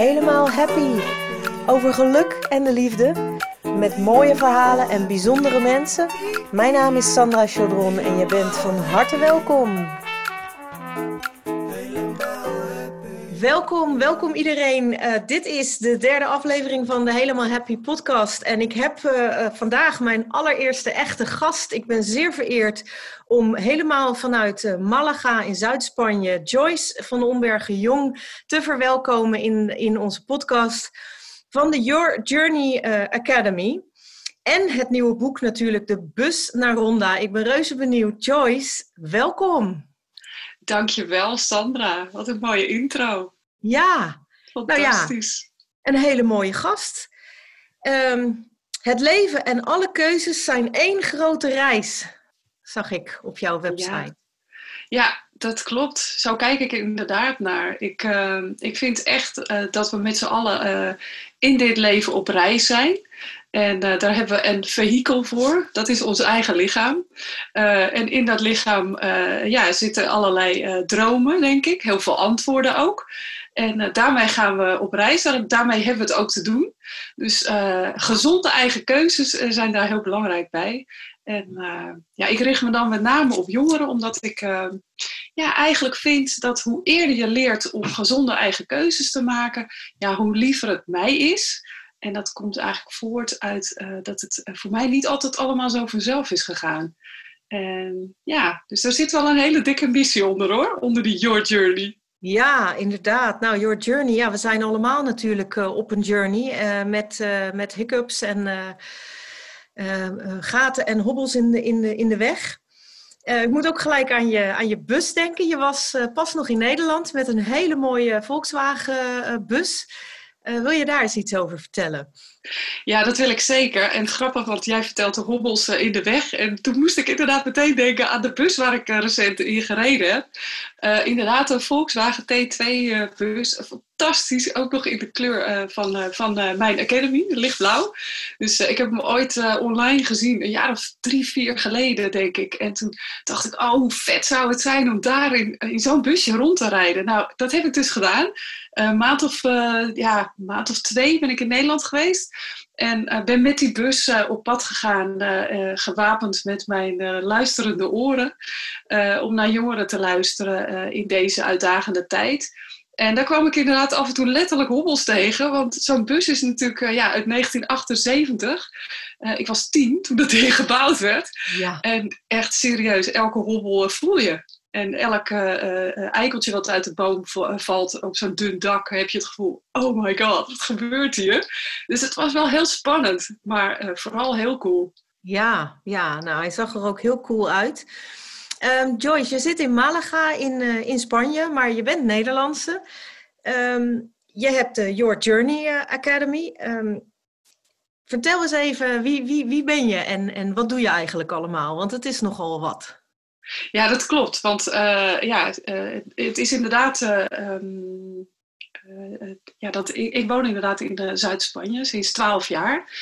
Helemaal Happy. Over geluk en de liefde. Met mooie verhalen en bijzondere mensen. Mijn naam is Sandra Chaudron en je bent van harte welkom. Welkom, welkom iedereen. Eh, dit is de derde aflevering van de Helemaal Happy podcast. En ik heb uh, vandaag mijn allereerste echte gast. Ik ben zeer vereerd om helemaal vanuit Malaga in Zuid-Spanje Joyce van Ombergen Jong te verwelkomen in, in onze podcast van de Your Journey Academy. En het nieuwe boek natuurlijk, De Bus naar Ronda. Ik ben reuze benieuwd. Joyce, welkom. Dankjewel, Sandra. Wat een mooie intro. Ja, fantastisch. Nou ja, een hele mooie gast. Ehm, het leven en alle keuzes zijn één grote reis, zag ik op jouw website. Ja, ja dat klopt. Zo kijk ik inderdaad naar. Ik, uh, ik vind echt uh, dat we met z'n allen uh, in dit leven op reis zijn. En uh, daar hebben we een vehikel voor, dat is ons eigen lichaam. Uh, en in dat lichaam uh, ja, zitten allerlei dromen, denk ik, heel veel antwoorden ook. En daarmee gaan we op reis, daarmee hebben we het ook te doen. Dus gezonde eigen keuzes zijn daar heel belangrijk bij. En ja, ik richt me dan met name op jongeren, omdat ik ja, eigenlijk vind dat hoe eerder je leert om gezonde eigen keuzes te maken, ja, hoe liever het mij is. En dat komt eigenlijk voort uit uh, dat het voor mij niet altijd allemaal zo vanzelf is gegaan. En ja, dus daar zit wel een hele dikke missie onder hoor, onder die Your Journey. Ja, inderdaad. Nou, Your Journey, ja, we zijn allemaal natuurlijk uh, op een journey met, met hiccups en gaten en hobbels in de, in de, in de weg. ik moet ook gelijk aan je, aan je bus denken. Je was pas nog in Nederland met een hele mooie Volkswagen bus. Uh, wil je daar eens iets over vertellen? Ja, dat wil ik zeker. En grappig, want jij vertelt de hobbels uh, in de weg. En toen moest ik inderdaad meteen denken aan de bus waar ik uh, recent in gereden heb. inderdaad, een Volkswagen T2-bus. Fantastisch, ook nog in de kleur van, van mijn Academy, lichtblauw. Dus ik heb hem ooit online gezien, een jaar of drie, vier geleden, denk ik. En toen dacht ik, oh, hoe vet zou het zijn om daar in, in zo'n busje rond te rijden. Nou, dat heb ik dus gedaan. Een maand of, ja, maand of twee ben ik in Nederland geweest. En uh, ben met die bus uh, op pad gegaan, gewapend met mijn luisterende oren. om naar jongeren te luisteren in deze uitdagende tijd. En daar kwam ik inderdaad af en toe letterlijk hobbels tegen. Want zo'n bus is natuurlijk ja, uit 1978. ik was tien toen dat ding gebouwd werd. Ja. En echt serieus, elke hobbel voel je. En elk uh, eikeltje wat uit de boom valt op zo'n dun dak, heb je het gevoel: oh my god, wat gebeurt hier? Dus het was wel heel spannend, maar vooral heel cool. Ja, ja, nou hij zag er ook heel cool uit. Um, Joyce, je zit in Malaga in, in Spanje, maar je bent Nederlandse. Um, je hebt de Your Journey Academy. Um, vertel eens even, wie, wie, wie ben je en, en wat doe je eigenlijk allemaal? Want het is nogal wat. Ja, dat klopt. Want uh, ja, uh, het is inderdaad. Um, ja, dat, ik, woon inderdaad in Zuid-Spanje sinds 12 jaar.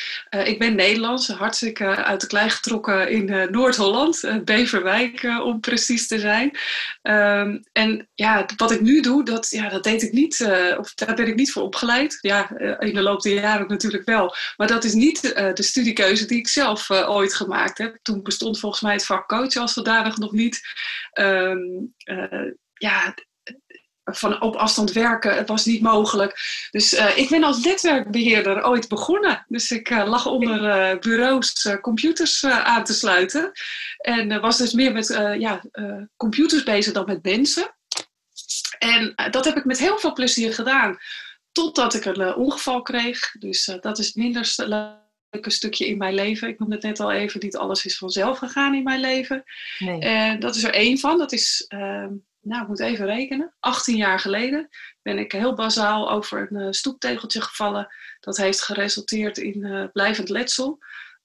ik ben Nederlands, hartstikke uit de klei getrokken in Noord-Holland, Beverwijk om precies te zijn. Um, en ja, wat ik nu doe, dat, ja, dat deed ik niet, of daar ben ik niet voor opgeleid. Ja, in de loop der jaren natuurlijk wel. Maar dat is niet de studiekeuze die ik zelf ooit gemaakt heb. Toen bestond volgens mij het vak coach als zodanig nog niet. Um, ja, van op afstand werken, het was niet mogelijk. Dus uh, ik ben als netwerkbeheerder ooit begonnen. Dus ik uh, lag onder uh, bureaus computers aan te sluiten. En was dus meer met ja, computers bezig dan met mensen. En dat heb ik met heel veel plezier gedaan. Totdat ik een ongeval kreeg. Dus dat is het minder leuke stukje in mijn leven. Ik noemde het net al even, niet alles is vanzelf gegaan in mijn leven. Nee. En dat is er één van. Dat is ehm, nou, ik moet even rekenen, 18 jaar geleden ben ik heel bazaal over een uh, stoeptegeltje gevallen. Dat heeft geresulteerd in uh, blijvend letsel.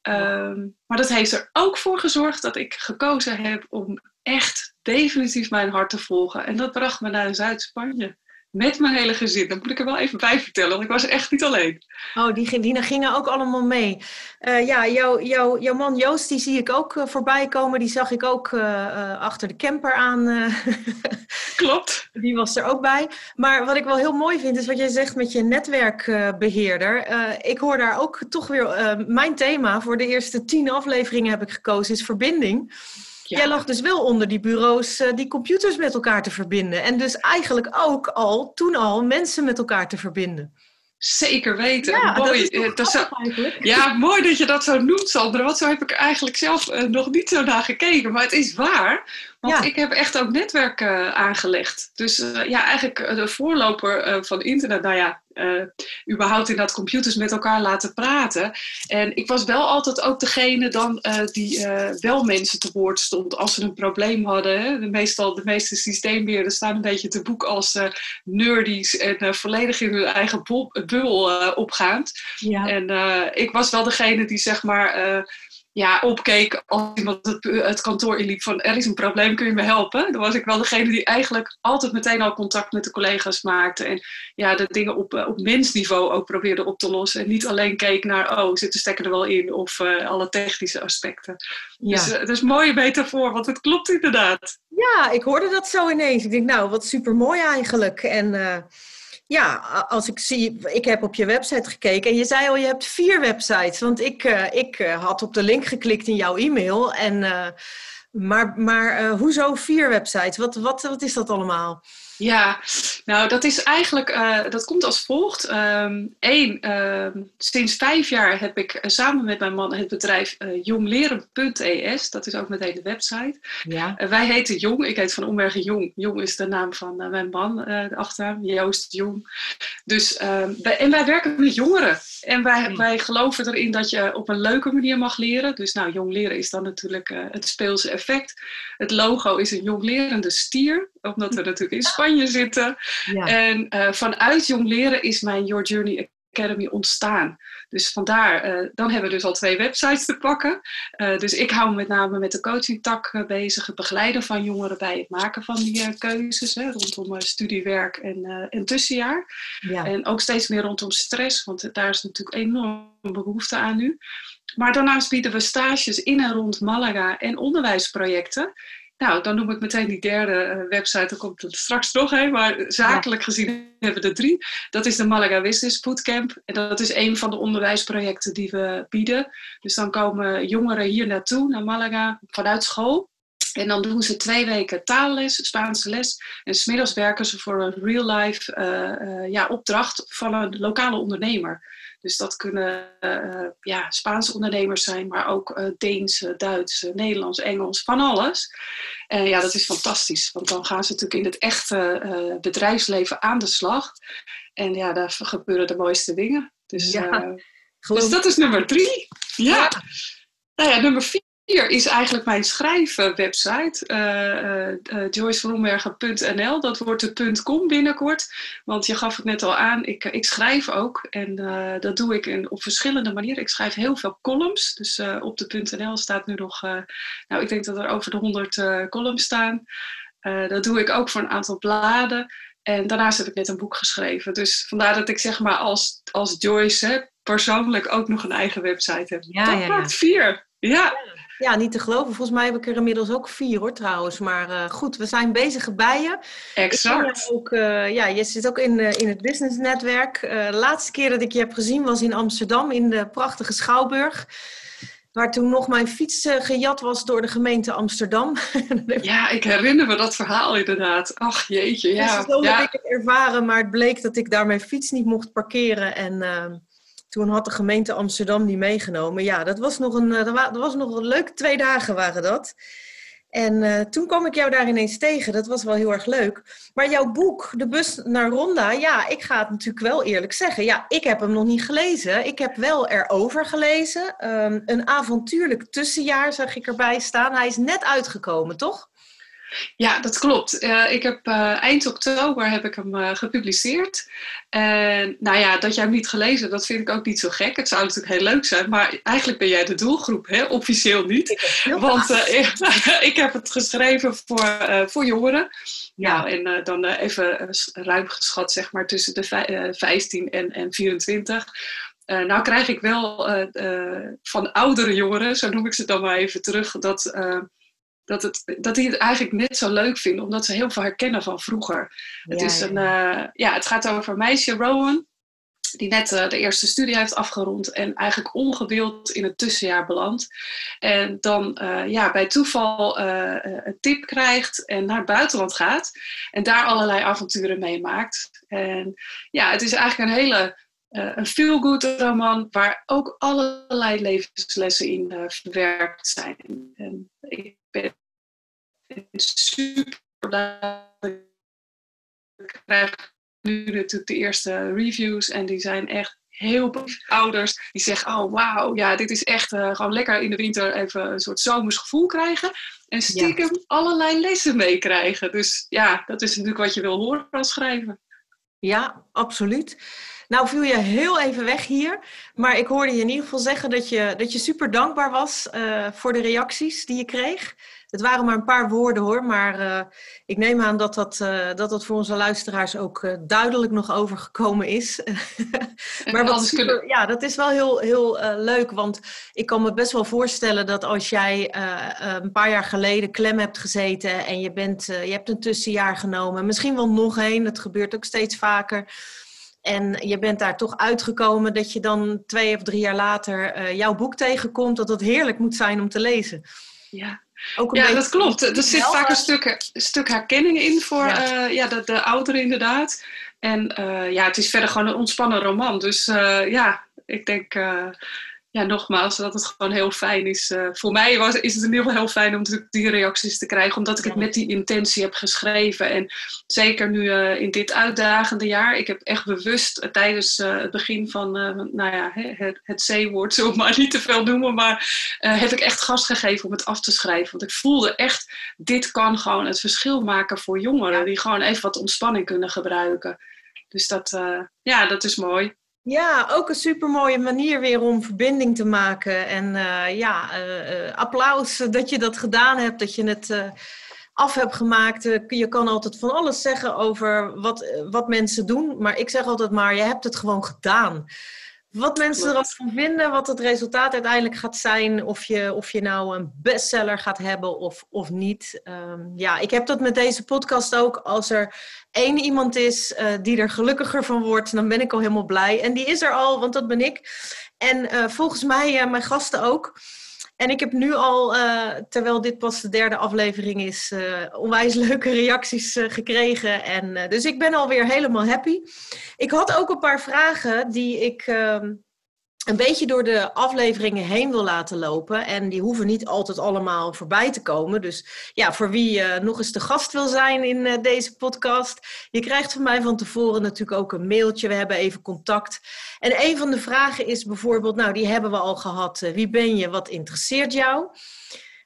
Um, maar dat heeft er ook voor gezorgd dat ik gekozen heb om echt definitief mijn hart te volgen. En dat bracht me naar Zuid-Spanje. Met mijn hele gezin. Dat moet ik er wel even bij vertellen, want ik was echt niet alleen. Oh, die, die gingen ook allemaal mee. Uh, ja, jouw jou, jouw man Joost, die zie ik ook uh, voorbij komen. Die zag ik ook uh, achter de camper aan. Klopt. Die was er ook bij. Maar wat ik wel heel mooi vind, is wat jij zegt met je netwerkbeheerder. ik hoor daar ook toch weer mijn thema voor de eerste tien afleveringen heb ik gekozen, is verbinding. Jij lag dus wel onder die bureaus uh, die computers met elkaar te verbinden. En dus eigenlijk ook al, toen al, mensen met elkaar te verbinden. Zeker weten. Ja, mooi. Dat dat zo, ja, mooi dat je dat zo noemt, Sandra. Want zo heb ik er eigenlijk zelf uh, nog niet zo naar gekeken. Maar het is waar. Want ik heb echt ook netwerken aangelegd. Dus uh, ja, eigenlijk de voorloper van internet. Nou ja, überhaupt in dat computers met elkaar laten praten. En ik was wel altijd ook degene dan die wel mensen te woord stond als ze een probleem hadden. Hè. De, meestal, de meeste systeembeheerders staan een beetje te boek als nerdies en volledig in hun eigen bubbel opgaand. Ja. En ik was wel degene die zeg maar ja, opkeek als iemand het, het, kantoor inliep van er is een probleem, kun je me helpen? Dan was ik wel degene die eigenlijk altijd meteen al contact met de collega's maakte en ja, de dingen op, op mensniveau ook probeerde op te lossen en niet alleen keek naar, oh, zit de stekker er wel in of uh, alle technische aspecten. Ja. Dus uh, dat is een mooie metafoor, want het klopt inderdaad. Ja, ik hoorde dat zo ineens. Ik denk, nou, wat super mooi eigenlijk. En uh, ja, als ik zie, ik heb op je website gekeken en je zei al, je hebt vier websites. Want ik, uh, ik uh, had op de link geklikt in jouw e-mail. En, uh, maar maar hoezo vier websites? Wat, wat, wat is dat allemaal? Ja, nou dat is eigenlijk, uh, dat komt als volgt. Eén, um, uh, sinds vijf jaar heb ik uh, samen met mijn man het bedrijf jongleren.es. Dat is ook meteen de website. Ja. wij heten Jong, ik heet van Ombergen Jong. Jong is de naam van mijn man, de achternaam, Joost Jong. Dus, ehm, wij, en wij werken met jongeren. En wij, hmm. wij geloven erin dat je op een leuke manier mag leren. Dus nou, jong leren is dan natuurlijk het speelse effect. Het logo is een jonglerende stier, omdat we natuurlijk in Spanje zitten. En uh, vanuit Jong Leren is mijn Your Journey Academy ontstaan. Dus vandaar, uh, dan hebben we dus al twee websites te pakken. Uh, dus ik hou me met name met de coachingtak bezig, het begeleiden van jongeren bij het maken van die keuzes hè, rondom studiewerk en, en tussenjaar. Ja. En ook steeds meer rondom stress, want daar is natuurlijk enorm behoefte aan nu. Maar daarnaast bieden we stages in en rond Malaga en onderwijsprojecten. Nou, dan noem ik meteen die derde eh, website, daar komt het straks nog heen. Maar zakelijk gezien hebben we er drie. Dat is de Malaga Business Bootcamp. En dat is een van de onderwijsprojecten die we bieden. Dus dan komen jongeren hier naartoe, naar Malaga, vanuit school. En dan doen ze twee weken taalles, Spaanse les. En smiddags werken ze voor een real-life uh, uh, ja, opdracht van een lokale ondernemer. Dus dat kunnen uh, ja, Spaanse ondernemers zijn, maar ook uh, Deense, Duitse, Nederlands, Engels, van alles. En ja, dat is fantastisch, want dan gaan ze natuurlijk in het echte uh, bedrijfsleven aan de slag. En ja, daar gebeuren de mooiste dingen. Dus, ja, dus dat is nummer drie. Ja. ja. Nou ja, nummer vier hier is eigenlijk mijn schrijfwebsite, uh, uh, joyceverombergen.nl. Dat wordt de .com binnenkort, want je gaf het net al aan, ik, ik schrijf ook en uh, dat doe ik in, op verschillende manieren. Ik schrijf heel veel columns, dus op de .nl staat nu nog, nou ik denk dat er over de 100 columns staan. dat doe ik ook voor een aantal bladen. En daarnaast heb ik net een boek geschreven. Dus vandaar dat ik zeg maar als, als Joyce hè, persoonlijk ook nog een eigen website heb. Ja, dat ja, maakt vier. ja. Ja, niet te geloven. Volgens mij heb ik er inmiddels ook vier hoor trouwens. Maar uh, goed, we zijn bezig bij je. Exact. Ook, uh, ja, je zit ook in, uh, in het businessnetwerk. de laatste keer dat ik je heb gezien was in Amsterdam in de prachtige Schouwburg. Waar toen nog mijn fiets gejat was door de gemeente Amsterdam. ja, ik herinner me dat verhaal inderdaad. Ach jeetje, ja. Dus zo ja. heb ik het ervaren, maar het bleek dat ik daar mijn fiets niet mocht parkeren. En toen had de gemeente Amsterdam die meegenomen. Ja, dat was nog een, eh, dat was nog een leuke twee dagen waren dat. En uh, toen kwam ik jou daar ineens tegen. Dat was wel heel erg leuk. Maar jouw boek, De Bus naar Ronda, ja, ik ga het natuurlijk wel eerlijk zeggen. Ja, ik heb hem nog niet gelezen. Ik heb wel erover gelezen. Um, een avontuurlijk tussenjaar zag ik erbij staan. Hij is net uitgekomen, toch? Ja, dat klopt. ik heb, eind oktober heb ik hem gepubliceerd. En nou ja, dat jij hem niet gelezen, dat vind ik ook niet zo gek. Het zou natuurlijk heel leuk zijn, maar eigenlijk ben jij de doelgroep, hè? officieel niet. Want ik heb het geschreven voor, voor jongeren. Ja, nou, en dan even ruim geschat, zeg maar, tussen de 15 en, en 24. nou krijg ik wel van oudere jongeren, zo noem ik ze dan maar even terug, dat, dat, het, dat die het eigenlijk net zo leuk vinden, omdat ze heel veel herkennen van vroeger. het, is Een, ja, het gaat over meisje Rowan die net uh, de eerste studie heeft afgerond en eigenlijk ongewild in het tussenjaar belandt. En dan uh, ja, bij toeval een tip krijgt en naar het buitenland gaat. En daar allerlei avonturen meemaakt. En ja, het is eigenlijk een hele een feel-good roman waar ook allerlei levenslessen in verwerkt zijn. En ik ben super blij ik krijg nu natuurlijk de eerste reviews en die zijn echt heel ouders die zeggen, oh wauw, ja, dit is echt uh, gewoon lekker in de winter even een soort zomers gevoel krijgen. En stiekem allerlei lessen meekrijgen. Dus ja, dat is natuurlijk wat je wil horen als schrijver. Ja, absoluut. Nou viel je heel even weg hier, maar ik hoorde je in ieder geval zeggen dat je, dat je super dankbaar was uh, voor de reacties die je kreeg. Het waren maar een paar woorden hoor, maar uh, ik neem aan dat dat, uh, dat dat voor onze luisteraars ook uh, duidelijk nog overgekomen is. maar wat super, ja, dat is wel heel, heel leuk, want ik kan me best wel voorstellen dat als jij een paar jaar geleden klem hebt gezeten en je, bent, je hebt een tussenjaar genomen, misschien wel nog één, dat gebeurt ook steeds vaker. En je bent daar toch uitgekomen dat je dan twee of drie jaar later jouw boek tegenkomt, dat het heerlijk moet zijn om te lezen. Ja, ja, dat klopt. Er zit vaak een stuk, een stuk herkenning in voor ja. Uh, ja, de, de ouderen inderdaad. En uh, ja, het is verder gewoon een ontspannen roman. Dus uh, ja, ik denk ja, nogmaals, dat het gewoon heel fijn is. Uh, voor mij was, is het in ieder geval heel fijn om die reacties te krijgen, omdat ik het met die intentie heb geschreven. En zeker nu uh, in dit uitdagende jaar, ik heb echt bewust uh, tijdens het begin van nou ja, het, het C-woord, zullen maar niet te veel noemen, maar heb ik echt gas gegeven om het af te schrijven. Want ik voelde echt, dit kan gewoon het verschil maken voor jongeren, die gewoon even wat ontspanning kunnen gebruiken. Dus dat, ja, dat is mooi. Ja, ook een supermooie manier weer om verbinding te maken. En uh, ja, uh, applaus dat je dat gedaan hebt, dat je het af hebt gemaakt. je kan altijd van alles zeggen over wat, wat mensen doen, maar ik zeg altijd maar, je hebt het gewoon gedaan. Wat mensen er van vinden, wat het resultaat uiteindelijk gaat zijn, of je, of je nou een bestseller gaat hebben of, of niet. Um, ja, ik heb dat met deze podcast ook. Als er één iemand is uh, die er gelukkiger van wordt, dan ben ik al helemaal blij. En die is er al, want dat ben ik. En uh, volgens mij uh, mijn gasten ook. En ik heb nu al, uh, terwijl dit pas de derde aflevering is, uh, onwijs leuke reacties uh, gekregen. En, dus ik ben alweer helemaal happy. Ik had ook een paar vragen die ik ehm, een beetje door de afleveringen heen wil laten lopen. En die hoeven niet altijd allemaal voorbij te komen. Dus ja, voor wie uh, nog eens de gast wil zijn in uh, deze podcast. Je krijgt van mij van tevoren natuurlijk ook een mailtje. We hebben even contact. En een van de vragen is bijvoorbeeld, nou die hebben we al gehad. Uh, wie ben je? Wat interesseert jou?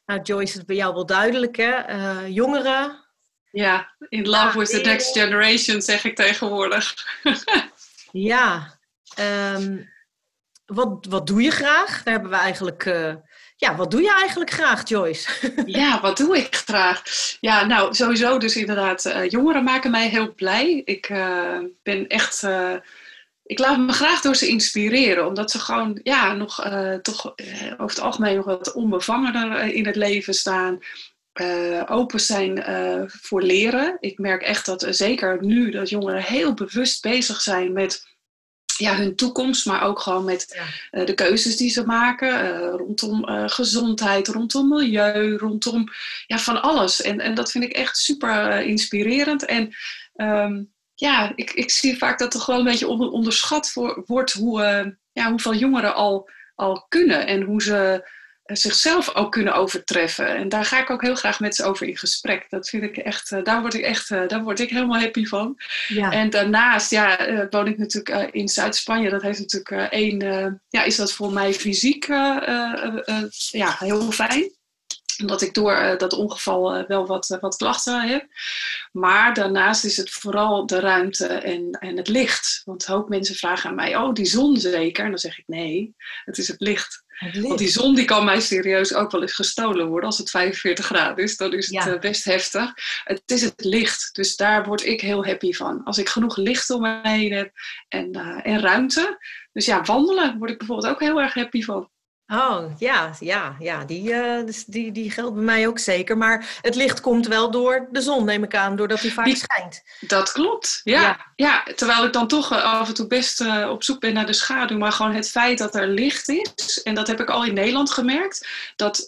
Nou Joyce, het is bij jou wel duidelijk hè. jongeren. Ja, in love ja, with the next generation zeg ik tegenwoordig. ja, um, wat, wat doe je graag? Daar hebben we eigenlijk. Uh, ja, wat doe je eigenlijk graag, Joyce? ja, wat doe ik graag? Ja, nou, sowieso dus inderdaad, uh, jongeren maken mij heel blij. Ik uh, ben echt, ik laat me graag door ze inspireren, omdat ze gewoon, ja, nog toch over het algemeen nog wat onbevangener in het leven staan. open zijn voor leren. Ik merk echt dat zeker nu dat jongeren heel bewust bezig zijn met ja, hun toekomst, maar ook gewoon met uh, de keuzes die ze maken uh, rondom uh, gezondheid, rondom milieu, rondom ja, van alles. En, en dat vind ik echt super inspirerend. En um, ja, ik, ik zie vaak dat er gewoon een beetje onderschat voor, wordt hoe, ja, hoeveel jongeren al, al kunnen en hoe ze zichzelf ook kunnen overtreffen. En daar ga ik ook heel graag met ze over in gesprek. Dat vind ik echt, uh, daar word ik echt, uh, daar word ik helemaal happy van. Ja. En daarnaast, ja, uh, woon ik natuurlijk in Zuid-Spanje. Dat heeft natuurlijk één, ja, is dat voor mij fysiek ja, heel fijn. Omdat ik door uh, dat ongeval uh, wel wat, uh, wat klachten heb. Maar daarnaast is het vooral de ruimte en, en het licht. Want een hoop mensen vragen aan mij, oh die zon zeker? En dan zeg ik nee, het is het licht. het licht. Want die zon die kan mij serieus ook wel eens gestolen worden. Als het 45 graden is, dan is het ja. best heftig. Het is het licht, dus daar word ik heel happy van. Als ik genoeg licht om me heen heb en, en ruimte. Dus ja, wandelen word ik bijvoorbeeld ook heel erg happy van. Oh, ja, ja, ja. Die, uh, dus die, die geldt bij mij ook zeker. Maar het licht komt wel door de zon, neem ik aan, doordat hij vaak die, schijnt. Dat klopt, ja. ja. terwijl ik dan toch eh, af en toe best uh, op zoek ben naar de schaduw. Maar gewoon het feit dat er licht is, en dat heb ik al in Nederland gemerkt. Dat,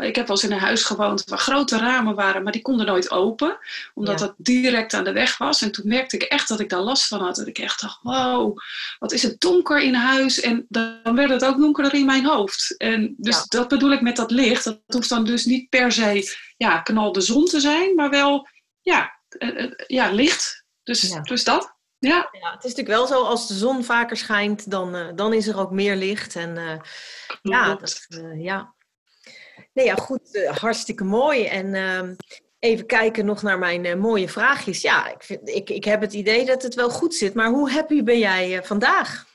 ik heb wel eens in een huis gewoond waar grote ramen waren, maar die konden nooit open. Omdat ja. dat direct aan de weg was. En toen merkte ik echt dat ik daar last van had. Dat ik echt dacht, wow, wat is het donker in huis. En dan werd het ook donkerder in mijn hoofd. En dus dat bedoel ik met dat licht. Dat hoeft dan dus niet per se ja, knal de zon te zijn, maar wel ja, uh, ja licht. Dus, dus dat. Ja. ja. het is natuurlijk wel zo, als de zon vaker schijnt, dan, uh, dan is er ook meer licht. En uh, ja, dat, ja. Nee, ja, goed, hartstikke mooi. En ehm, even kijken nog naar mijn mooie vraagjes. Ja, ik, vind, ik, ik heb het idee dat het wel goed zit, maar hoe happy ben jij vandaag?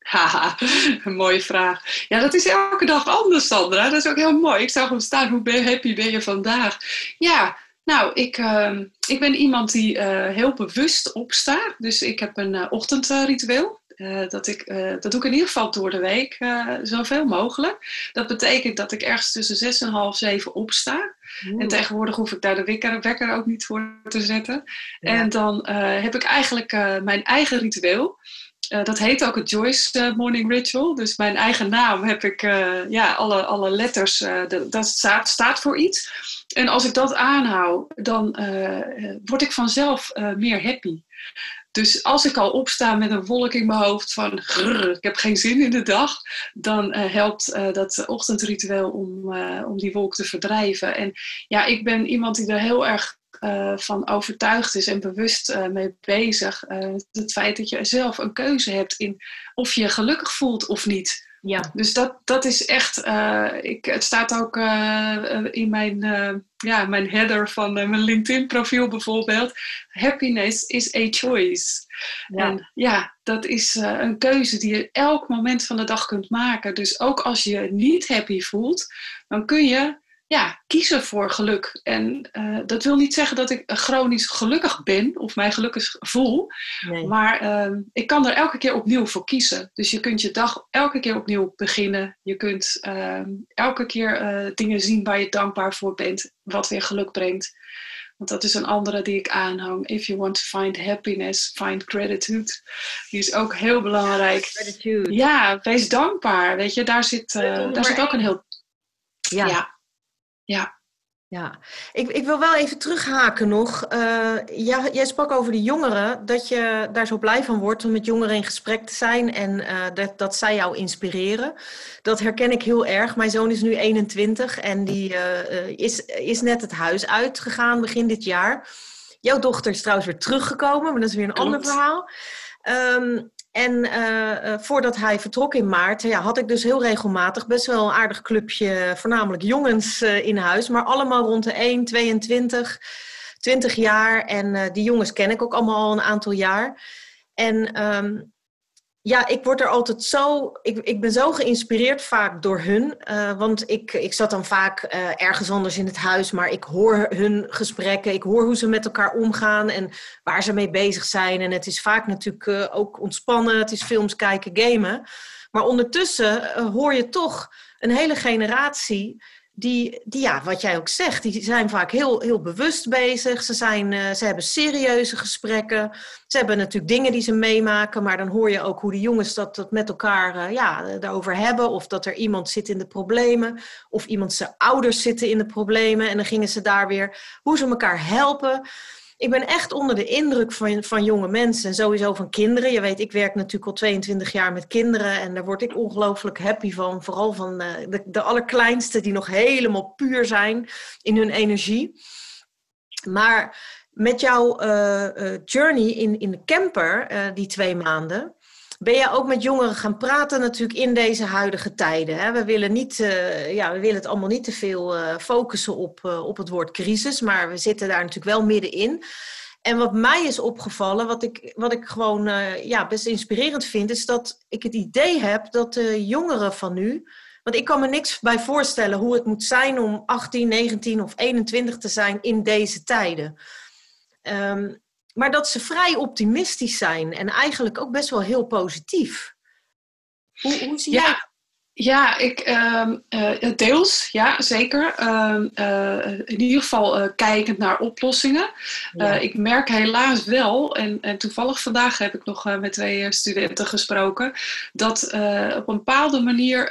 Haha, een mooie vraag. Ja, dat is elke dag anders, Sandra. Dat is ook heel mooi. Ik zou gewoon staan, hoe ben, happy ben je vandaag? Ja, nou, ik, uh, ik ben iemand die uh, heel bewust opstaat. Dus ik heb een uh, ochtendritueel. dat, ik, dat doe ik in ieder geval door de week zoveel mogelijk. Dat betekent dat ik ergens tussen zes en half zeven opsta. En tegenwoordig hoef ik daar de wekker, wekker ook niet voor te zetten. Ja. En dan heb ik eigenlijk mijn eigen ritueel. Uh, dat heet ook het Joyce uh, Morning Ritual. Dus mijn eigen naam heb ik, uh, ja, alle, alle letters, dat staat, staat voor iets. En als ik dat aanhoud, dan word ik vanzelf meer happy. Dus als ik al opsta met een wolk in mijn hoofd van grrr, ik heb geen zin in de dag, dan helpt dat ochtendritueel om, om die wolk te verdrijven. En ja, ik ben iemand die er heel erg uh, van overtuigd is en bewust uh, mee bezig. Uh, het feit dat je zelf een keuze hebt in of je je gelukkig voelt of niet. Ja. Dus dat, dat is echt, ik, het staat ook in mijn, ja, mijn header van mijn LinkedIn profiel bijvoorbeeld. Happiness is a choice. Ja. En ja, dat is een keuze die je elk moment van de dag kunt maken. Dus ook als je niet happy voelt, dan kun je ja, kiezen voor geluk. En uh, dat wil niet zeggen dat ik chronisch gelukkig ben of mij gelukkig voel. Nee. Maar uh, ik kan er elke keer opnieuw voor kiezen. Dus je kunt je dag elke keer opnieuw beginnen. Je kunt uh, elke keer uh, dingen zien waar je dankbaar voor bent. Wat weer geluk brengt. Want dat is een andere die ik aanhang. If you want to find happiness, find gratitude. Die is ook heel belangrijk. Gratitude. Ja, wees dankbaar. Weet je, daar zit, daar zit ook een heel... ja. ja ja. Ja, ik, ik wil wel even terughaken nog. Uh, ja, jij sprak over de jongeren, dat je daar zo blij van wordt om met jongeren in gesprek te zijn en uh, dat, dat zij jou inspireren. Dat herken ik heel erg. Mijn zoon is nu 21 en die uh, is, is net het huis uitgegaan begin dit jaar. Jouw dochter is trouwens weer teruggekomen, maar dat is weer een Klopt. ander verhaal. Um, en uh, voordat hij vertrok in maart, ja, had ik dus heel regelmatig best wel een aardig clubje, voornamelijk jongens uh, in huis, maar allemaal rond de 1, 22, 20 jaar. En die jongens ken ik ook allemaal al een aantal jaar. En um, ja, ik word er altijd zo. Ik, ik ben zo geïnspireerd vaak door hun. Uh, want ik, ik zat dan vaak uh, ergens anders in het huis, maar ik hoor hun gesprekken. Ik hoor hoe ze met elkaar omgaan en waar ze mee bezig zijn. En het is vaak natuurlijk uh, ook ontspannen. Het is films kijken, gamen. Maar ondertussen hoor je toch een hele generatie die, die, ja, wat jij ook zegt, die zijn vaak heel, heel bewust bezig. Ze, zijn, uh, ze hebben serieuze gesprekken. Ze hebben natuurlijk dingen die ze meemaken, maar dan hoor je ook hoe de jongens dat, dat met elkaar uh, ja, daarover hebben. Of dat er iemand zit in de problemen, of iemand zijn ouders zitten in de problemen. En dan gingen ze daar weer, hoe ze elkaar helpen ik ben echt onder de indruk van, van jonge mensen en sowieso van kinderen. Je weet, ik werk natuurlijk al 22 jaar met kinderen en daar word ik ongelooflijk happy van. Vooral van uh, de, de allerkleinste die nog helemaal puur zijn in hun energie. Maar met jouw uh, uh, journey in, in de camper, die twee maanden, ben je ook met jongeren gaan praten natuurlijk in deze huidige tijden. Hè? We, willen niet, eh, ja, we willen het allemaal niet te veel uh, focussen op, op het woord crisis, maar we zitten daar natuurlijk wel middenin. En wat mij is opgevallen, wat ik, wat ik gewoon ja, best inspirerend vind, is dat ik het idee heb dat de jongeren van nu want ik kan me niks bij voorstellen hoe het moet zijn om 18, 19 of 21 te zijn in deze tijden. Um, maar dat ze vrij optimistisch zijn en eigenlijk ook best wel heel positief. Hoe, hoe zie ja. jij ja, ik, uh, deels, ja, zeker. Uh, uh, in ieder geval uh, kijkend naar oplossingen. Ja. ik merk helaas wel, en, en toevallig vandaag heb ik nog met twee studenten gesproken, dat op een bepaalde manier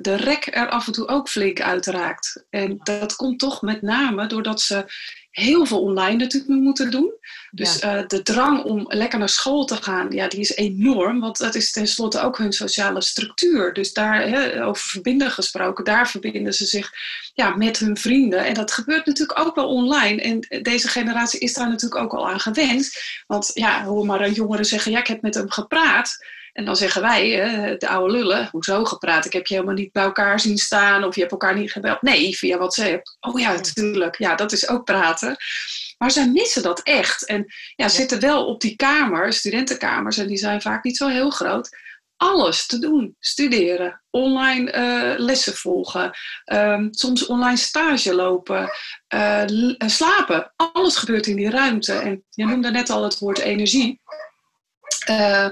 de rek er af en toe ook flink uitraakt. En dat komt toch met name doordat ze heel veel online natuurlijk moeten doen. Dus uh, de drang om lekker naar school te gaan, ja, die is enorm. Want dat is tenslotte ook hun sociale structuur. Dus daar, hè, over verbinden gesproken, daar verbinden ze zich ja, met hun vrienden. En dat gebeurt natuurlijk ook wel online. En deze generatie is daar natuurlijk ook al aan gewend. Want ja, hoor maar een jongere zeggen, ja, ik heb met hem gepraat. En dan zeggen wij, de oude lullen, hoezo gepraat? Ik heb je helemaal niet bij elkaar zien staan of je hebt elkaar niet gebeld. Nee, via WhatsApp. Oh ja, natuurlijk. Ja, dat is ook praten. Maar zij missen dat echt. En ja, zitten wel op die kamer, studentenkamers, en die zijn vaak niet zo heel groot. Alles te doen. Studeren, online uh, lessen volgen, um, soms online stage lopen, uh, slapen. Alles gebeurt in die ruimte. En je noemde net al het woord energie. Uh,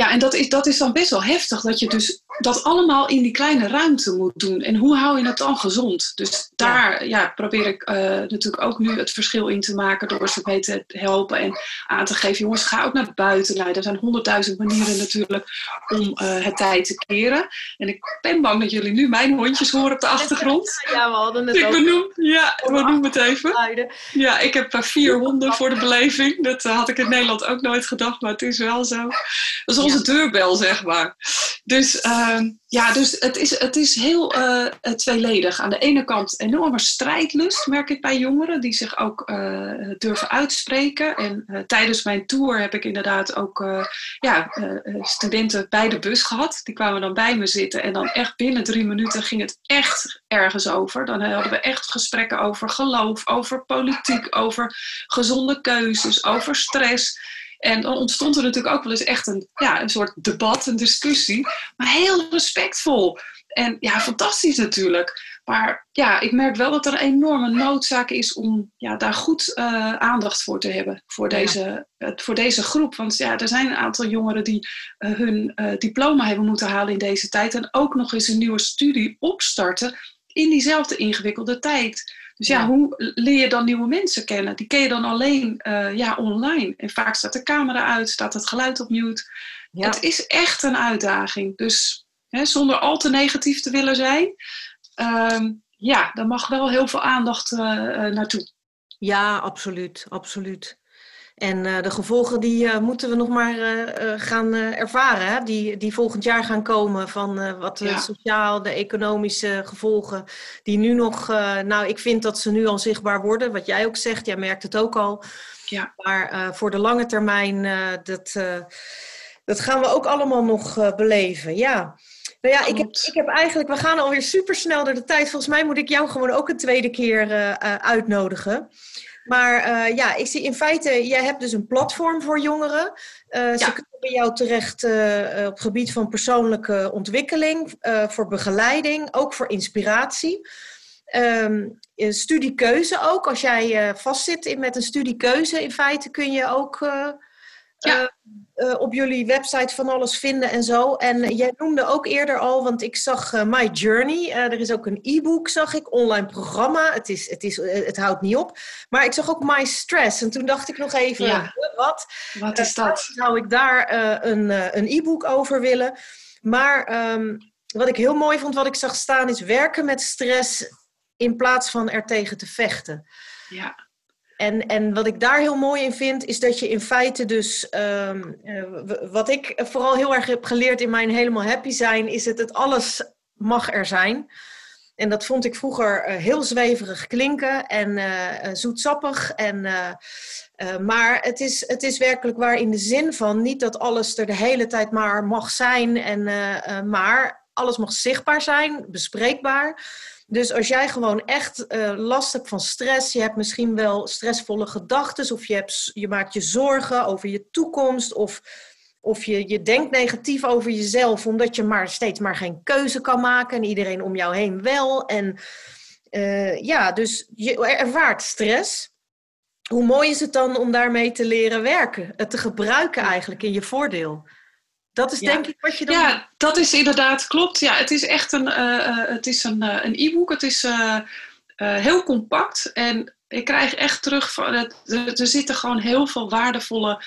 ja, en dat is, dat is dan best wel heftig, dat je dus dat allemaal in die kleine ruimte moet doen. En hoe hou je het dan gezond? Dus daar ja. probeer ik uh, natuurlijk ook nu het verschil in te maken door ze mee te helpen en aan te geven, jongens, ga ook naar buiten. Nou, er zijn honderdduizend manieren natuurlijk om uh, het tijd te keren. En ik ben bang dat jullie nu mijn hondjes horen op de achtergrond. Ja, we hadden het ik ook. Benoem, ja, we noemen het even. Ja, ik heb vier honden voor de beleving. Dat had ik in Nederland ook nooit gedacht, maar het is wel zo. Dat onze deurbel, zeg maar. Dus, uh, ja, dus het, is, het is heel uh, tweeledig. Aan de ene kant enorme strijdlust, merk ik bij jongeren, die zich ook uh, durven uitspreken. En tijdens mijn tour heb ik inderdaad ook ja, studenten bij de bus gehad. Die kwamen dan bij me zitten en dan echt binnen drie minuten ging het echt ergens over. Dan hadden we echt gesprekken over geloof, over politiek, over gezonde keuzes, over stress. En dan ontstond er natuurlijk ook wel eens echt een, ja, een soort debat, een discussie. Maar heel respectvol. En ja, fantastisch natuurlijk. Maar ja, ik merk wel dat er een enorme noodzaak is om ja, daar goed uh, aandacht voor te hebben. Voor deze, voor deze groep. Want ja, er zijn een aantal jongeren die uh, hun diploma hebben moeten halen in deze tijd. En ook nog eens een nieuwe studie opstarten in diezelfde ingewikkelde tijd. Dus ja, hoe leer je dan nieuwe mensen kennen? Die ken je dan alleen uh, ja, online. En vaak staat de camera uit, staat het geluid op mute. Ja. Het is echt een uitdaging. Dus hè, zonder al te negatief te willen zijn, uh, ja, daar mag wel heel veel aandacht uh, naartoe. Ja, absoluut, absoluut. En uh, de gevolgen die uh, moeten we nog maar uh, gaan ervaren, hè? Die, die volgend jaar gaan komen van wat de ja. sociaal, de economische gevolgen, die nu nog, nou ik vind dat ze nu al zichtbaar worden, wat jij ook zegt, jij merkt het ook al. Ja. Maar voor de lange termijn, dat, dat gaan we ook allemaal nog beleven, ja. Nou ja, ik heb, ik heb eigenlijk, we gaan alweer super snel door de tijd. Volgens mij moet ik jou gewoon ook een tweede keer uitnodigen. Maar uh, ja, ik zie in feite, jij hebt dus een platform voor jongeren. Uh, ja. Ze kunnen bij jou terecht uh, op het gebied van persoonlijke ontwikkeling, voor begeleiding, ook voor inspiratie. Um, studiekeuze ook. Als jij vastzit met een studiekeuze, in feite kun je ook ja. Uh, op jullie website van alles vinden en zo. En jij noemde ook eerder al, want ik zag uh, My Journey. Uh, er is ook een e-book, zag ik, online programma. Het, is, het, is, het houdt niet op. Maar ik zag ook My Stress. En toen dacht ik nog even, ja. wat? Wat is dat? Zou ik daar een, een e-book over willen? Maar um, wat ik heel mooi vond, wat ik zag staan, is werken met stress in plaats van er tegen te vechten. Ja. En, en wat ik daar heel mooi in vind, is dat je in feite dus, um, uh, wat ik vooral heel erg heb geleerd in mijn helemaal happy zijn, is het het alles mag er zijn. En dat vond ik vroeger heel zweverig klinken en zoetsappig. En, maar het is, het is werkelijk waar in de zin van niet dat alles er de hele tijd maar mag zijn, en, maar alles mag zichtbaar zijn, bespreekbaar. Dus als jij gewoon echt uh, last hebt van stress, je hebt misschien wel stressvolle gedachten, of je, hebt, je maakt je zorgen over je toekomst, of, of je, je denkt negatief over jezelf, omdat je maar steeds maar geen keuze kan maken en iedereen om jou heen wel. En uh, ja, dus je ervaart stress. Hoe mooi is het dan om daarmee te leren werken, het te gebruiken eigenlijk in je voordeel? Dat is denk ik wat je dan... Ja, dat is inderdaad, klopt. Ja, het is echt een uh, het is een, een e-book. Het is uh, heel compact. En ik krijg echt terug van... Het, er zitten gewoon heel veel waardevolle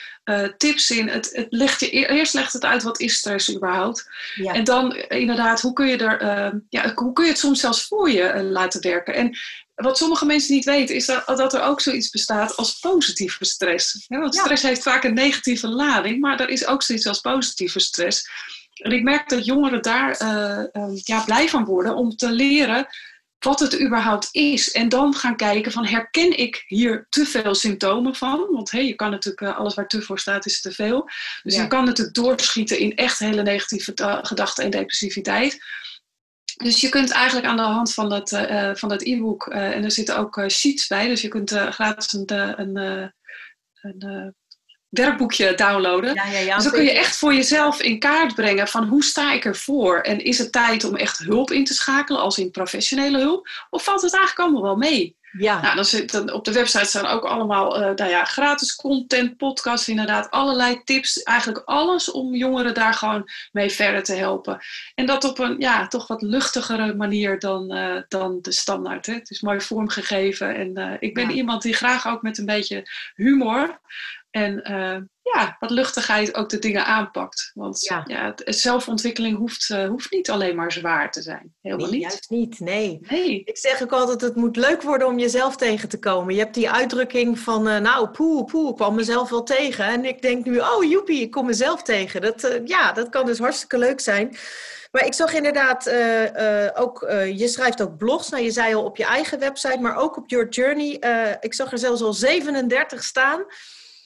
tips in. Het, het legt je, eerst legt het uit wat is stress überhaupt. Ja. En dan inderdaad, hoe kun je, er, ja, hoe kun je het soms zelfs voor je laten werken. En wat sommige mensen niet weten, is dat, dat er ook zoiets bestaat als positieve stress. want stress heeft vaak een negatieve lading, maar er is ook zoiets als positieve stress. En ik merk dat jongeren daar uh, ja, blij van worden om te leren wat het überhaupt is. En dan gaan kijken van herken ik hier te veel symptomen van? Want hey, je kan natuurlijk, uh, alles waar te voor staat is te veel. Dus je kan natuurlijk doorschieten in echt hele negatieve gedachten en depressiviteit. Dus je kunt eigenlijk aan de hand van dat, uh, van dat e-book, uh, en er zitten ook uh, sheets bij, dus je kunt gratis een, een, een werkboekje downloaden. Ja, ja, ja, dus dan kun je echt voor jezelf in kaart brengen van hoe sta ik ervoor? En is het tijd om echt hulp in te schakelen, als in professionele hulp? Of valt het eigenlijk allemaal wel mee? Ja. Nou, dan zit, dan, op de website staan ook allemaal uh, nou ja, gratis content, podcasts, inderdaad, allerlei tips. Eigenlijk alles om jongeren daar gewoon mee verder te helpen. En dat op een ja, toch wat luchtigere manier dan, uh, dan de standaard. Hè. Het is mooi vormgegeven. En uh, ik ben iemand die graag ook met een beetje humor en ja, wat luchtigheid ook de dingen aanpakt. Want ja. ja zelfontwikkeling hoeft, uh, hoeft niet alleen maar zwaar te zijn. Helemaal nee, niet. Juist niet, nee. nee. Ik zeg ook altijd, het moet leuk worden om jezelf tegen te komen. Je hebt die uitdrukking van, uh, nou, poe, poe, ik kwam mezelf wel tegen. En ik denk nu, oh joepie, ik kom mezelf tegen. Dat, ja, dat kan dus hartstikke leuk zijn. Maar ik zag inderdaad ook, je schrijft ook blogs. Nou, je zei al op je eigen website, maar ook op Your Journey. ik zag er zelfs al 37 staan.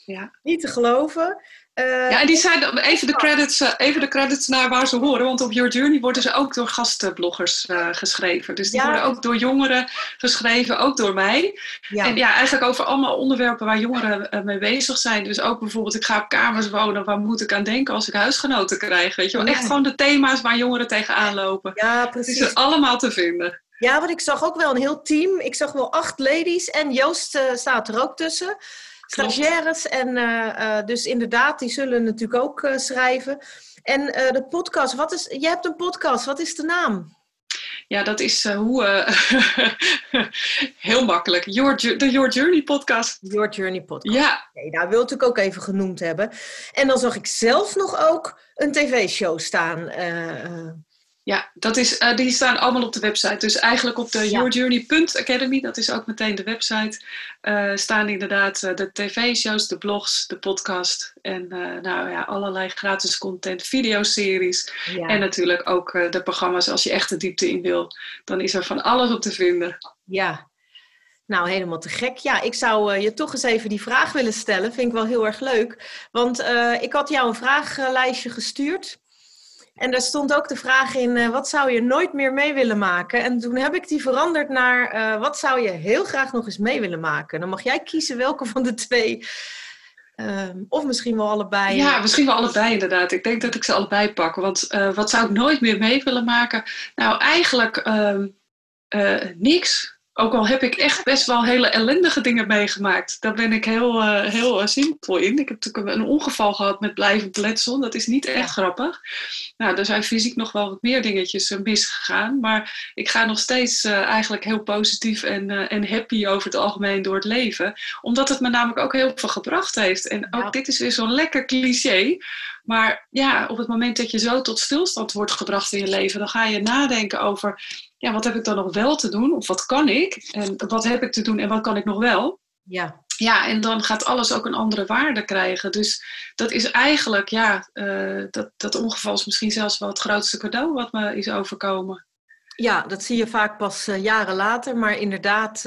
Ja. Niet te geloven. Uh, ja, en die zijn even de, credits, uh, even de credits naar waar ze horen. Want op Your Journey worden ze ook door gastbloggers uh, geschreven. Dus die ja. worden ook door jongeren geschreven, ook door mij. Ja. En ja, eigenlijk over allemaal onderwerpen waar jongeren mee bezig zijn. Dus ook bijvoorbeeld, ik ga op kamers wonen. Waar moet ik aan denken als ik huisgenoten krijg? Weet je wel? Echt gewoon de thema's waar jongeren tegenaan lopen. Ja, precies. Het is allemaal te vinden. Ja, want ik zag ook wel een heel team. Ik zag wel acht ladies en Joost staat er ook tussen stagiaires. En uh, dus inderdaad, die zullen natuurlijk ook uh, schrijven. En de podcast, wat is, je hebt een podcast, wat is de naam? Ja, dat is hoe. heel makkelijk. Your, de Your Journey podcast. Your Journey podcast. Ja. Okay, nou, wil ik ook even genoemd hebben. En dan zag ik zelf nog ook een tv-show staan. Ja, dat is, uh, die staan allemaal op de website. Dus eigenlijk op de yourjourney.academy, dat is ook meteen de website, uh, staan inderdaad uh, de tv-shows, de blogs, de podcast en nou ja, allerlei gratis content, videoseries. Ja. En natuurlijk ook de programma's als je echt de diepte in wil. Dan is er van alles op te vinden. Ja, nou, helemaal te gek. Ja, ik zou je toch eens even die vraag willen stellen. Vind ik wel heel erg leuk. Want ik had jou een vragenlijstje gestuurd. En daar stond ook de vraag in, uh, wat zou je nooit meer mee willen maken? En toen heb ik die veranderd naar, uh, wat zou je heel graag nog eens mee willen maken? Dan mag jij kiezen welke van de twee. Uh, of misschien wel allebei. Ja, misschien wel allebei inderdaad. Ik denk dat ik ze allebei pak. Want uh, wat zou ik nooit meer mee willen maken? Nou, eigenlijk ehm, niks. Ook al heb ik echt best wel hele ellendige dingen meegemaakt. Daar ben ik heel, uh, heel uh, simpel in. Ik heb natuurlijk een ongeval gehad met blijvend letsel. Dat is niet echt grappig. Nou, er zijn fysiek nog wel wat meer dingetjes uh, misgegaan. Maar ik ga nog steeds eigenlijk heel positief en, en happy over het algemeen door het leven. Omdat het me namelijk ook heel veel gebracht heeft. En ook dit is weer zo'n lekker cliché. Maar ja, op het moment dat je zo tot stilstand wordt gebracht in je leven, dan ga je nadenken over ja, wat heb ik dan nog wel te doen? Of wat kan ik? En wat heb ik te doen en wat kan ik nog wel? Ja. Ja, en dan gaat alles ook een andere waarde krijgen. Dus dat is eigenlijk, ja, uh, dat, dat ongeval is misschien zelfs wel het grootste cadeau wat me is overkomen. Ja, dat zie je vaak pas jaren later. Maar inderdaad,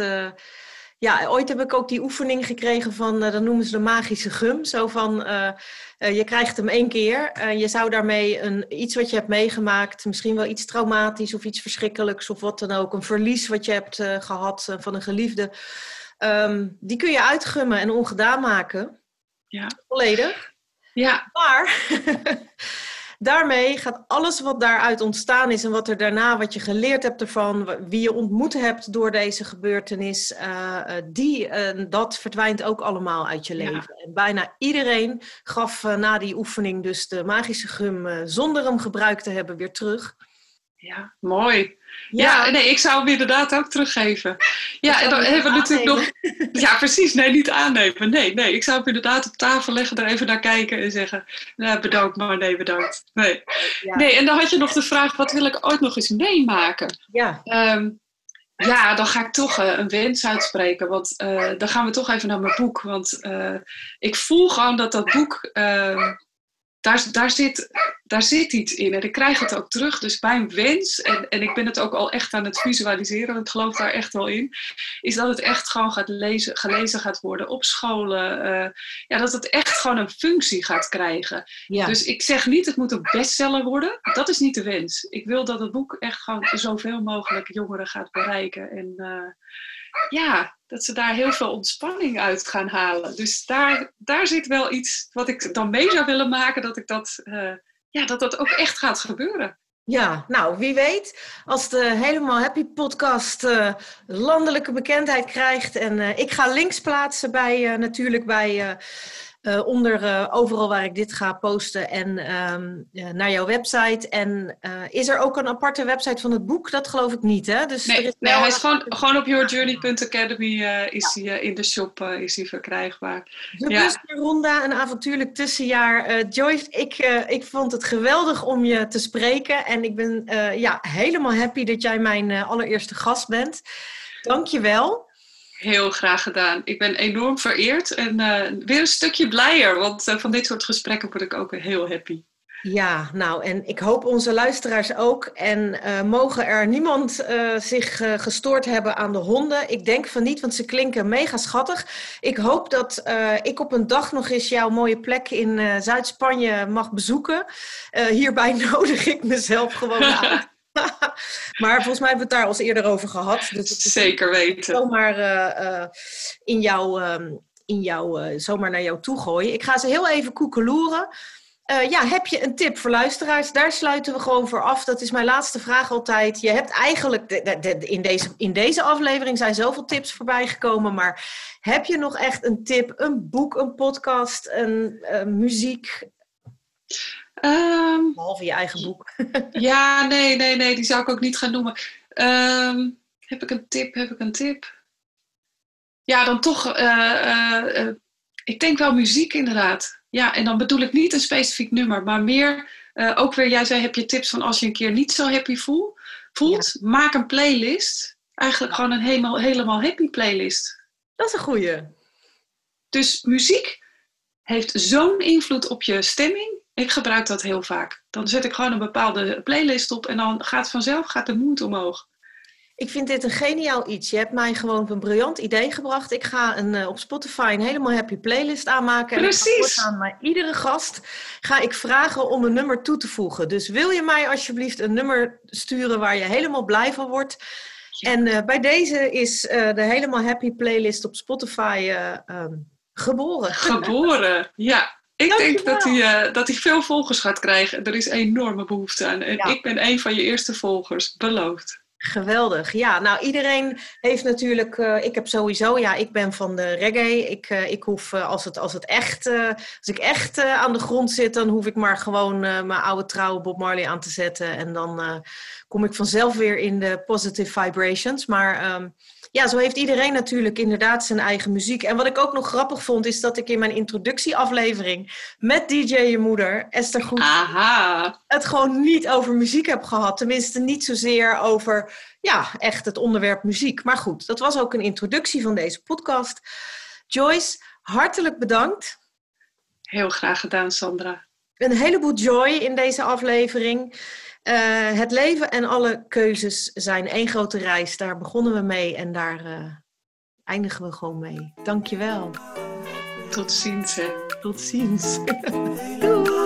ja, ooit heb ik ook die oefening gekregen van, uh, dat noemen ze de magische gum. Zo van, uh, uh, je krijgt hem één keer. je zou daarmee een, iets wat je hebt meegemaakt, misschien wel iets traumatisch of iets verschrikkelijks of wat dan ook, een verlies wat je hebt gehad van een geliefde, um, die kun je uitgummen en ongedaan maken. Ja. Volledig. Ja. Maar daarmee gaat alles wat daaruit ontstaan is en wat er daarna, wat je geleerd hebt ervan, wie je ontmoet hebt door deze gebeurtenis, uh, die, uh, dat verdwijnt ook allemaal uit je leven. En bijna iedereen gaf na die oefening dus de magische gum zonder hem gebruikt te hebben weer terug. Ja, mooi. Ja. nee, ik zou hem inderdaad ook teruggeven. Ja, en dan hebben we natuurlijk nog. Ja, precies. Nee, niet aannemen. Nee, nee. Ik zou hem inderdaad op tafel leggen, er even naar kijken en zeggen: nou, bedankt, maar nee, bedankt. Nee. nee, en dan had je nog de vraag: wat wil ik ooit nog eens meemaken? Ja. Um, ja, dan ga ik toch uh, een wens uitspreken. Want uh, dan gaan we toch even naar mijn boek. Want uh, ik voel gewoon dat dat boek ehm, daar, daar, zit, daar zit iets in. En ik krijg het ook terug. Dus mijn wens, en, en ik ben het ook al echt aan het visualiseren, want ik geloof daar echt wel in, is dat het echt gewoon gaat lezen, gelezen gaat worden op scholen. Uh, ja, dat het echt gewoon een functie gaat krijgen. Ja. Dus ik zeg niet, het moet een bestseller worden. Dat is niet de wens. Ik wil dat het boek echt gewoon zoveel mogelijk jongeren gaat bereiken. En uh, ja, dat ze daar heel veel ontspanning uit gaan halen. Dus daar, daar zit wel iets wat ik dan mee zou willen maken, dat ik dat, uh, ja, dat, dat ook echt gaat gebeuren. Ja, nou wie weet, als de Helemaal Happy podcast uh, landelijke bekendheid krijgt. En uh, ik ga links plaatsen bij natuurlijk bij uh, onder uh, overal waar ik dit ga posten en um, uh, naar jouw website. En is er ook een aparte website van het boek? Dat geloof ik niet, hè? Dus nee, is nee hij is gewoon, gewoon op yourjourney.academy is ja. hij in de shop is hij verkrijgbaar. De ja. Ronda, een avontuurlijk tussenjaar. Joyce, ik, ik vond het geweldig om je te spreken. En ik ben ja, helemaal happy dat jij mijn allereerste gast bent. Dank je wel. Heel graag gedaan. Ik ben enorm vereerd en uh, weer een stukje blijer, want uh, van dit soort gesprekken word ik ook heel happy. Ja, nou, en ik hoop onze luisteraars ook. En uh, mogen er niemand zich gestoord hebben aan de honden? Ik denk van niet, want ze klinken mega schattig. Ik hoop dat ik op een dag nog eens jouw mooie plek in Zuid-Spanje mag bezoeken. hierbij nodig ik mezelf gewoon uit. maar volgens mij hebben we het daar al eens eerder over gehad. Dus Zeker weten. Zomaar uh, in jou, uh, in jou, uh, zomaar naar jou toe gooien. Ik ga ze heel even koekeloeren. ja, heb je een tip voor luisteraars? Daar sluiten we gewoon voor af. Dat is mijn laatste vraag altijd. Je hebt eigenlijk, de, de, de, in, deze, in deze aflevering zijn zoveel tips voorbij gekomen. Maar heb je nog echt een tip, een boek, een podcast, een muziek? Um, Behalve je eigen boek. ja, nee, nee, nee, die zou ik ook niet gaan noemen. Um, heb ik een tip? Heb ik een tip? Ja, dan toch, uh, uh, uh, ik denk wel muziek inderdaad. Ja, en dan bedoel ik niet een specifiek nummer, maar meer, ook weer, jij zei, heb je tips van als je een keer niet zo happy voel, voelt, ja. maak een playlist. Eigenlijk gewoon een helemaal, helemaal happy playlist. Dat is een goeie. Dus muziek heeft zo'n invloed op je stemming ik gebruik dat heel vaak. Dan zet ik gewoon een bepaalde playlist op en dan gaat vanzelf gaat de moed omhoog. Ik vind dit een geniaal iets. Je hebt mij gewoon op een briljant idee gebracht. Ik ga een, uh, op Spotify een helemaal happy playlist aanmaken. Precies. En aan iedere gast ga ik vragen om een nummer toe te voegen. Dus wil je mij alsjeblieft een nummer sturen waar je helemaal blij van wordt? Ja. En uh, bij deze is uh, de helemaal happy playlist op Spotify um, geboren. Geboren, ja. Ik denk dat hij, uh, dat hij veel volgers gaat krijgen. Er is enorme behoefte aan. En ja. ik ben een van je eerste volgers, beloofd. Geweldig. Ja, nou iedereen heeft natuurlijk. Uh, ik heb sowieso, ja, ik ben van de reggae. Ik, uh, ik hoef als het, als het echt, als ik echt aan de grond zit, dan hoef ik maar gewoon mijn oude trouwe Bob Marley aan te zetten. En dan kom ik vanzelf weer in de positive vibrations. Maar um, ja, zo heeft iedereen natuurlijk inderdaad zijn eigen muziek. En wat ik ook nog grappig vond, is dat ik in mijn introductieaflevering met DJ Je Moeder, Esther Goed, Aha. het gewoon niet over muziek heb gehad. Tenminste, niet zozeer over, ja, echt het onderwerp muziek. Maar goed, dat was ook een introductie van deze podcast. Joyce, hartelijk bedankt. Heel graag gedaan, Sandra. Een heleboel joy in deze aflevering. Het leven en alle keuzes zijn één grote reis. Daar begonnen we mee en daar eindigen we gewoon mee. Dankjewel. Tot ziens. Hè. Tot ziens. Doei.